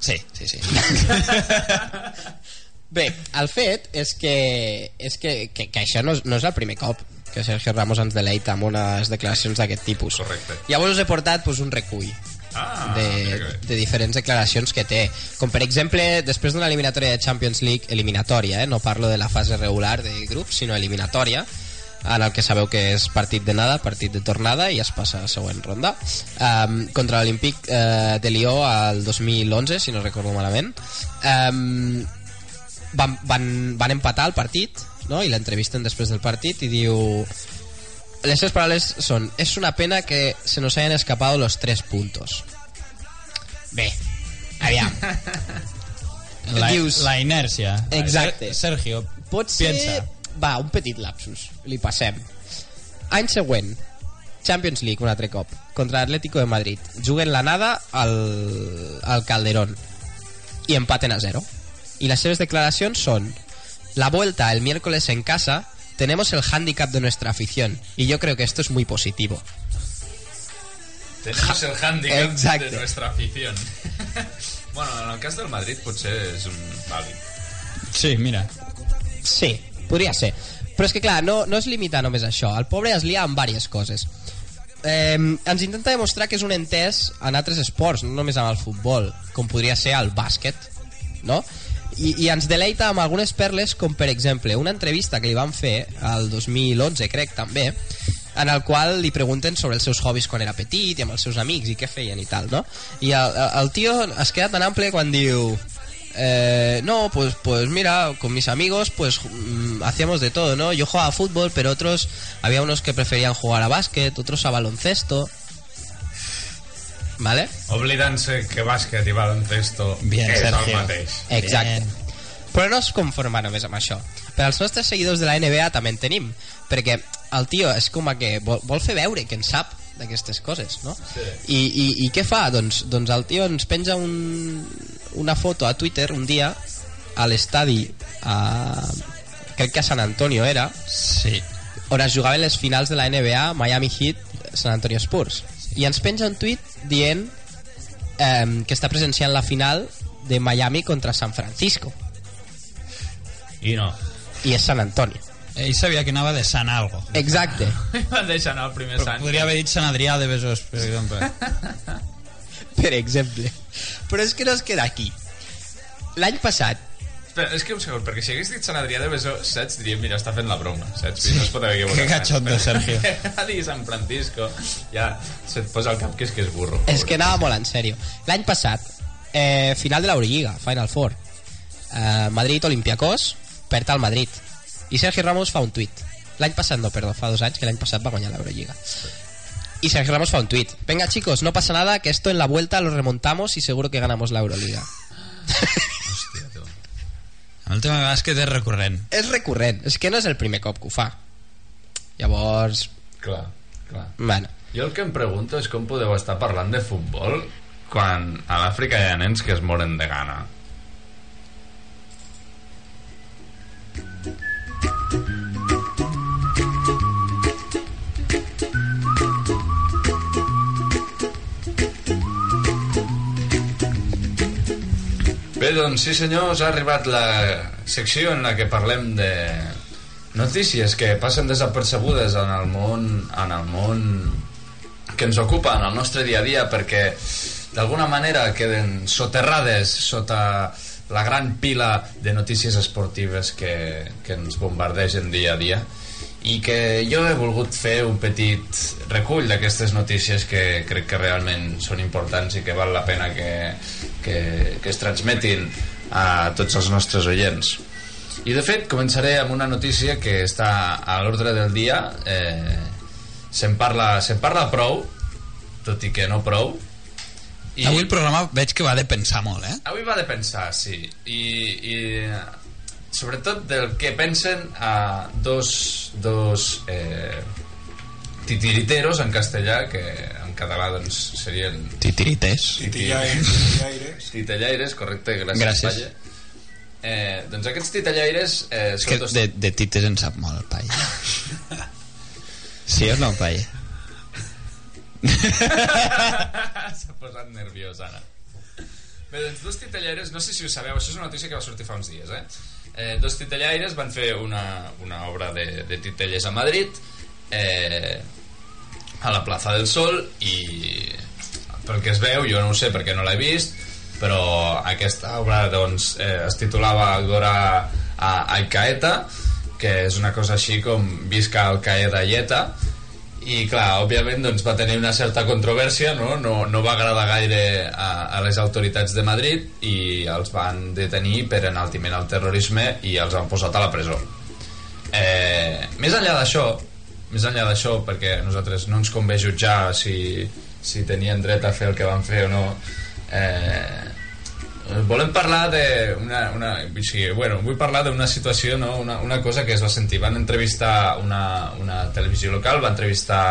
Sí, sí, sí. Bé, el fet és que, és que, que, que això no és, no és el primer cop que Sergio Ramos ens deleita amb unes declaracions d'aquest tipus. Correcte. Llavors us he portat pues, un recull Ah, de, de diferents declaracions que té. Com per exemple, després d'una eliminatòria de Champions League, eliminatòria, eh? no parlo de la fase regular de grup, sinó eliminatòria, en el que sabeu que és partit de nada, partit de tornada i es passa a la següent ronda um, contra l'Olímpic uh, de Lió al 2011 si no recordo malament um, van, van, van empatar el partit no? i l'entrevisten després del partit i diu les seves paraules són es una pena que se nos hayan escapado los tres puntos bé aviam. La, Dius- la inèrcia. Exacte. Ser- Sergio, pot ser piensa. va, un petit lapsus. Li passem. Any següent. Champions League un altre cop. Contra l'Atlético de Madrid. Juguen la nada al, al Calderón. I empaten a zero. Y las seves declaracions son la vuelta el miércoles en casa tenemos el hándicap de nuestra afición y yo creo que esto es muy positivo Tenemos el handicap Exacte. de nuestra afición. bueno, en el cas del Madrid potser és un vàlid. Sí, mira. Sí, podria ser. Però és que clar, no, no es limita només a això. El pobre es lia amb diverses coses. eh, ens intenta demostrar que és un entès en altres esports, no només amb el futbol, com podria ser el bàsquet, no? I, i ens deleita amb algunes perles com per exemple una entrevista que li van fer al 2011 crec també en el qual li pregunten sobre els seus hobbies quan era petit i amb els seus amics i què feien i tal, no? I el, el, tio es queda tan ample quan diu eh, no, pues, pues mira, con mis amigos pues mm, hacíamos de todo, ¿no? Yo jugaba a fútbol, pero otros, había unos que preferían jugar a básquet, otros a baloncesto, ¿vale? Oblidant-se que bàsquet i baloncesto Bien, és Sergio. el mateix. Exacte. Però no es conforma només amb això. Per als nostres seguidors de la NBA també en tenim, perquè el tio és com a que vol, vol fer veure que en sap d'aquestes coses, no? Sí. I, i, I què fa? Doncs, doncs el tio ens penja un, una foto a Twitter un dia a l'estadi a... crec que a San Antonio era sí. on es jugaven les finals de la NBA Miami Heat San Antonio Spurs i ens penja un tuit dient eh, que està presenciant la final de Miami contra San Francisco I no. i és San Antonio Ell sabia que anava de Sant Algo. exacte Van deixar anar el primer Però sant. podria haver dit Sant Adrià de Besòs, per exemple. per exemple però és que no es queda aquí l'any passat Espera, és que un segon, perquè si hagués dit Sant Adrià de Besó, saps? Diríem, mira, està fent la broma, saps? Sí. No es pot haver equivocat. Que cachondo, Sergio. Va dir Sant Francisco, ja se't posa al cap que és que és burro. és que anava molt en sèrio l'any passat eh, final de l'Eurolliga Final Four eh, Madrid-Olimpiakos perd al Madrid i Sergi Ramos fa un tuit l'any passat no, perdó, fa dos anys que l'any passat va guanyar l'Eurolliga y Sergio Ramos fa un tuit venga chicos, no pasa nada que esto en la vuelta lo remontamos y seguro que ganamos la Euroliga El tema de bàsquet és recurrent. és recurrent, és que no és el primer cop que ho fa llavors Clar, clar. bueno, Jo el que em pregunto és com podeu estar parlant de futbol quan a l'Àfrica hi ha nens que es moren de gana. Doncs sí senyors, ha arribat la secció en la que parlem de notícies que passen desapercebudes en el món, en el món que ens ocupa en el nostre dia a dia perquè d'alguna manera queden soterrades sota la gran pila de notícies esportives que, que ens bombardegen dia a dia i que jo he volgut fer un petit recull d'aquestes notícies que crec que realment són importants i que val la pena que, que, que es transmetin a tots els nostres oients. I de fet començaré amb una notícia que està a l'ordre del dia eh, se'n parla, se parla prou tot i que no prou I... Avui el programa veig que va de pensar molt, eh? Avui va de pensar, sí. I, i sobretot del que pensen a dos, dos eh, titiriteros en castellà, que en català doncs serien... Titirites. Titillaires, titillaires. Correcte, gràcies, Gràcies. Palle. Eh, doncs aquests titellaires... Eh, És que de, de tites en sap molt el paia. Sí o no, paia? S'ha posat nerviós ara. Bé, doncs dos titellaires, no sé si ho sabeu, això és una notícia que va sortir fa uns dies, eh? eh dos titellaires van fer una, una obra de, de titelles a Madrid, eh, a la plaça del Sol, i pel que es veu, jo no ho sé perquè no l'he vist, però aquesta obra doncs, eh, es titulava Gora a Alcaeta, que és una cosa així com Visca Al-Qaeda Ieta, i clar, òbviament doncs, va tenir una certa controvèrsia no, no, no va agradar gaire a, a les autoritats de Madrid i els van detenir per enaltiment al terrorisme i els han posat a la presó. Eh, més enllà d'això més enllà d'això perquè nosaltres no ens convé jutjar si, si tenien dret a fer el que van fer o no eh, volem parlar de una, una, sigui, bueno, vull parlar d'una situació no? una, una cosa que es va sentir. Van entrevistar una, una televisió local va entrevistar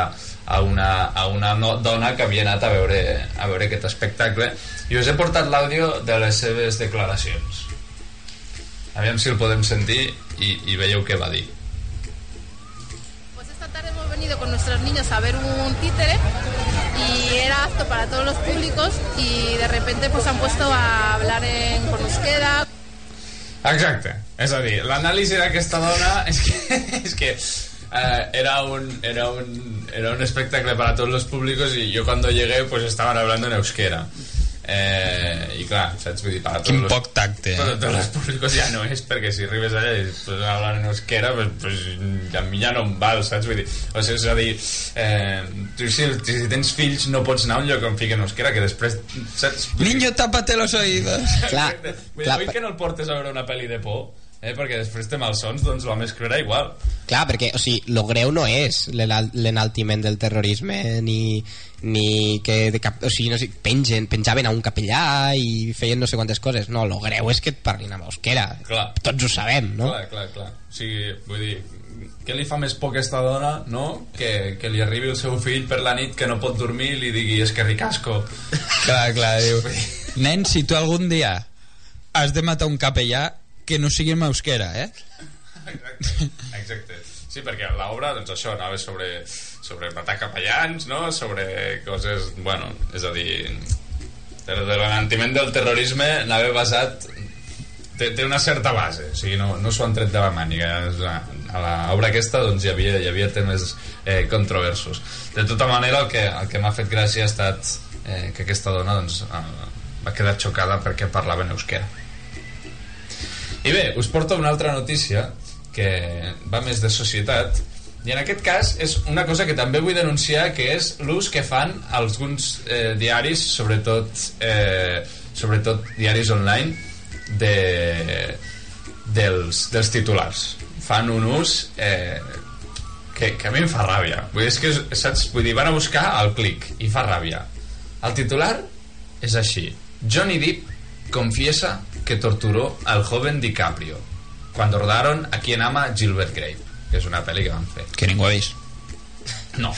a una, a una no, dona que havia anat a veure, a veure aquest espectacle. I us he portat l'àudio de les seves declaracions. Aviam si el podem sentir i, i veieu què va dir venido con nuestros niños a ver un títere y era apto para todos los públicos y de repente pues han puesto a hablar en con euskera. Exacte, és a dir, l'anàlisi d'aquesta dona és que, és que eh, era, un, era, un, era un espectáculo para todos los públicos y yo cuando llegué pues estaban hablando en euskera. Eh, I clar, saps? Vull dir, para Quin los- poc tacte, eh? Para tots els públicos ja no és, perquè si arribes allà i pues, en euskera, pues, pues, a mi ja no em val, saps? Vull dir, o sigui, és a dir, eh, tu si, si tens fills no pots anar a un lloc on fiquen euskera, que després, saps? Vull Niño, tápate los oídos. Clar, Vull dir, clar, oi que no el portes a veure una pel·li de por, eh? perquè després té malsons, doncs l'home escriurà igual. Clar, perquè, o sigui, lo greu no és l'enal- l'enaltiment del terrorisme ni, ni que de cap, o sigui, no sé, pengen, penjaven a un capellà i feien no sé quantes coses. No, lo greu és que et parlin amb euskera. Clar. Tots ho sabem, no? Clar, clar, clar. O sigui, vull dir, què li fa més por a aquesta dona, no? Que, que li arribi el seu fill per la nit que no pot dormir i li digui, és que ricasco. Clar, clar, diu... Nen, si tu algun dia has de matar un capellà, que no sigui en euskera, eh? Exacte. Exacte. Sí, perquè l'obra, doncs això, anava sobre, sobre matar capellans, no? Sobre coses, bueno, és a dir, de l'enantiment del terrorisme anava basat té, té una certa base, o sigui, no, no s'ho han tret de la màniga. A l'obra aquesta doncs, hi, havia, hi havia temes eh, controversos. De tota manera, el que, el que m'ha fet gràcia ha estat eh, que aquesta dona doncs, eh, va quedar xocada perquè parlava en euskera. I bé, us porto una altra notícia que va més de societat i en aquest cas és una cosa que també vull denunciar que és l'ús que fan alguns eh, diaris sobretot, eh, sobretot diaris online de, dels, dels titulars. Fan un ús eh, que, que a mi em fa ràbia. Vull dir, és que, saps? Vull dir, van a buscar el clic i fa ràbia. El titular és així. Johnny Depp confiesa que torturó al joven DiCaprio cuando rodaron A quien ama Gilbert Grape que és una pel·li que van fer Que ningú ha vist. no,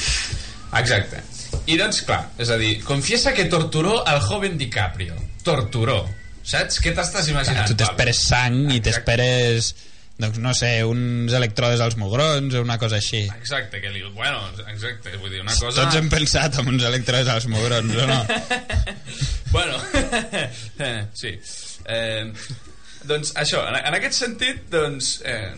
exacte i doncs clar, és a dir confiesa que torturó al joven DiCaprio torturó, saps? Què t'estàs imaginant? Tu t'esperes sang i Exacte. t'esperes doncs no sé, uns electrodes als mugrons o una cosa així. Exacte, que li... Bueno, exacte, vull dir, una cosa... Tots hem pensat en uns electrodes als mugrons, o no? bueno, sí. Eh, doncs això, en, en aquest sentit, doncs... Eh,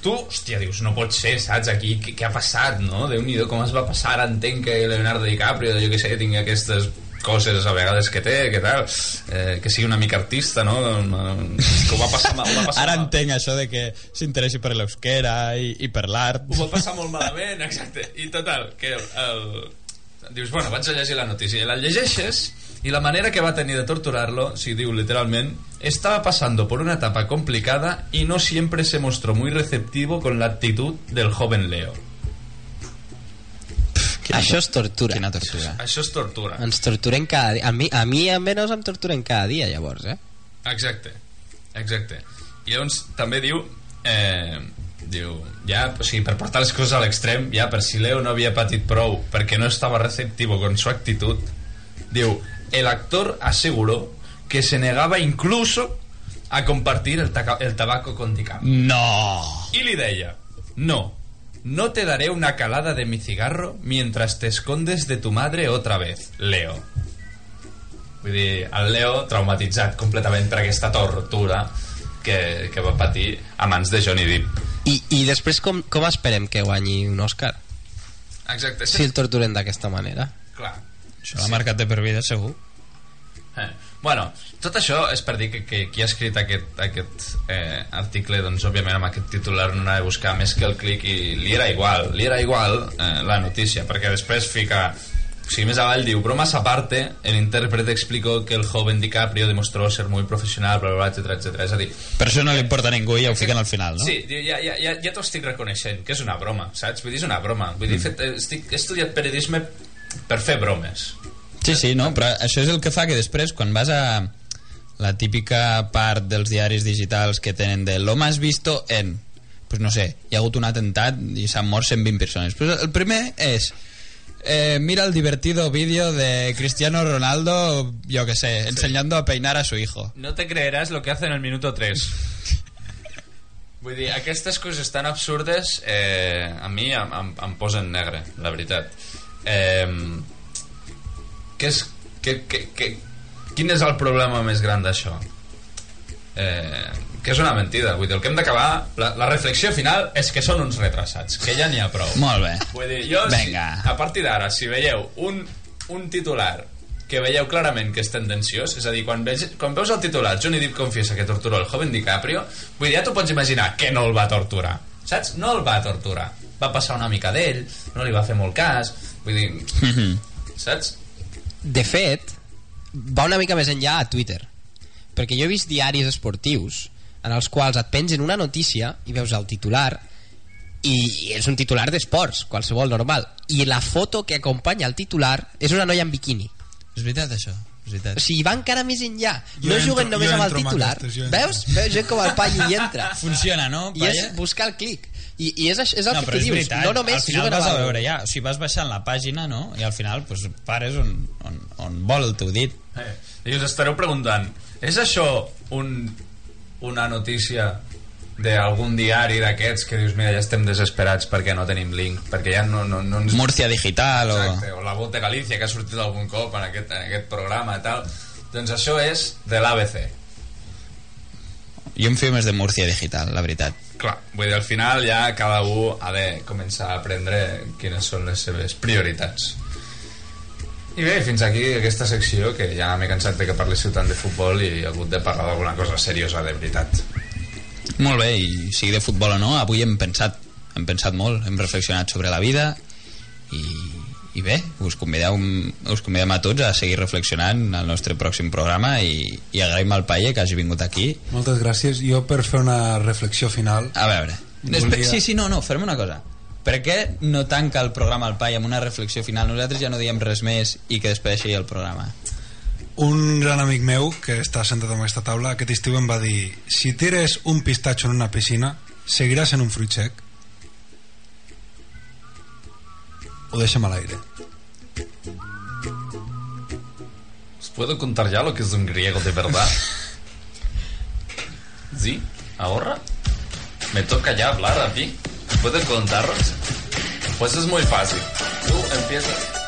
tu, hòstia, dius, no pot ser, saps, aquí, què, què ha passat, no? Déu-n'hi-do, com es va passar, ara entenc que Leonardo DiCaprio, jo què sé, tingui aquestes coses a vegades que té, que tal, eh, que sigui una mica artista, no? Que ho va passar, mal- ho va passar Ara mal. entenc això de que s'interessi per l'euskera i, i per l'art. ho va passar molt malament, exacte. I total, que el, el... Dius, bueno, vaig a llegir la notícia. I la llegeixes y la manera que va a tener de torturarlo, si digo literalmente, estaba pasando por una etapa complicada y no siempre se mostró muy receptivo con la actitud del joven Leo. Això és tortura. Quina tortura. Això és tortura. Ens torturen cada dia. A mi, a mi almenys em torturen cada dia, llavors, eh? Exacte, exacte. I llavors també diu, eh, diu, ja, o sigui, per portar les coses a l'extrem, ja per si Leo no havia patit prou perquè no estava receptivo con su actitud, diu, el actor aseguró que se negaba incluso a compartir el, el tabaco con DiCaprio. No! Y li deia, no, no te daré una calada de mi cigarro mientras te escondes de tu madre otra vez, Leo. Vull dir, el Leo traumatitzat completament per aquesta tortura que, que va patir a mans de Johnny Depp. I, i després com, com esperem que guanyi un Òscar? Exacte. Si el torturen d'aquesta manera. Clar. Això l'ha marcat de per vida, segur. Eh. Bueno, tot això és per dir que, que qui ha escrit aquest, aquest eh, article, doncs òbviament amb aquest titular no anava a buscar més que el clic i li era igual, li era igual eh, la notícia, perquè després fica o sigui, més avall diu, bromas aparte, el intérprete explicó que el joven DiCaprio demostró ser muy profesional, bla, bla, bla, etcétera, etcétera. És a dir, Per això no li importa a ningú i ja ho fiquen al final, no? Sí, diu, ja, ja, ja, ja t'ho estic reconeixent, que és una broma, saps? Vull dir, és una broma. Vull dir, Mm. fet, estic, he estudiat periodisme per fer bromes. Sí, sí, no, però això és el que fa que després, quan vas a la típica part dels diaris digitals que tenen de lo más visto en pues no sé, hi ha hagut un atemptat i s'han mort 120 persones. Pues el primer és eh, mira el divertido vídeo de Cristiano Ronaldo, yo que sé, enseñando a peinar a su hijo. No te creerás lo que hace en el minuto 3. Vull dir, aquestes coses tan absurdes eh, a mi em, em, em posen negre, la veritat. Eh, què és, que, que, que, quin és el problema més gran d'això? eh, que és una mentida. Vull dir, el que hem d'acabar... La, la reflexió final és que són uns retrasats, que ja n'hi ha prou. Molt bé. Vull dir, jo, Vinga. Si, a partir d'ara, si veieu un, un titular que veieu clarament que és tendenciós, és a dir, quan, veig, quan veus el titular Johnny Depp confiesa que torturó el joven DiCaprio, vull dir, ja t'ho pots imaginar que no el va torturar. Saps? No el va torturar. Va passar una mica d'ell, no li va fer molt cas, vull dir, Mhm. saps? De fet, va una mica més enllà a Twitter. Perquè jo he vist diaris esportius en els quals et pengen una notícia i veus el titular i és un titular d'esports, qualsevol normal. I la foto que acompanya el titular és una noia en biquini. És veritat, això. És veritat. O sigui, va encara més enllà. Jo no entro- juguen només amb el amb titular. entro. Veus? Veus gent com el Paio hi entra. Funciona, no, I és Palla? buscar el clic. I, i és, és el no, que és dius. veritat, no només al final vas a amb veure ja, o sigui, vas baixant la pàgina, no? I al final, pues, pares on, on, on vol el teu dit. Eh, I us estareu preguntant, és això un, una notícia d'algun diari d'aquests que dius, mira, ja estem desesperats perquè no tenim link, perquè ja no, no, no ens... Murcia Digital o... Exacte, o la Voz de Galícia que ha sortit algun cop en aquest, en aquest programa i tal. Doncs això és de l'ABC Jo em fio més de Murcia Digital, la veritat. clar, vull dir, al final ja cada un ha de començar a aprendre quines són les seves prioritats i bé, fins aquí aquesta secció que ja m'he cansat de que parléssiu tant de futbol i he hagut de parlar d'alguna cosa seriosa de veritat Molt bé, i sigui de futbol o no, avui hem pensat, hem pensat molt, hem reflexionat sobre la vida i, i bé, us convideu, us convidem a tots a seguir reflexionant al nostre pròxim programa i, i agraïm al Paie que hagi vingut aquí. Moltes gràcies. Jo per fer una reflexió final... A veure, Volia- sí, sí, no, no, farem una cosa. Per què no tanca el programa el Pai amb una reflexió final? Nosaltres ja no diem res més i que despedeixi el programa. Un gran amic meu que està sentat en aquesta taula aquest estiu em va dir si tires un pistatxo en una piscina seguiràs en un fruit sec ho deixem a l'aire ¿Os puedo contar ya lo que es un griego de verdad? ¿Sí? ¿Ahora? Me toca ya hablar a ti. ¿Puedo contaros? Pues es muy fácil. Tú empiezas... Empiezas a, a-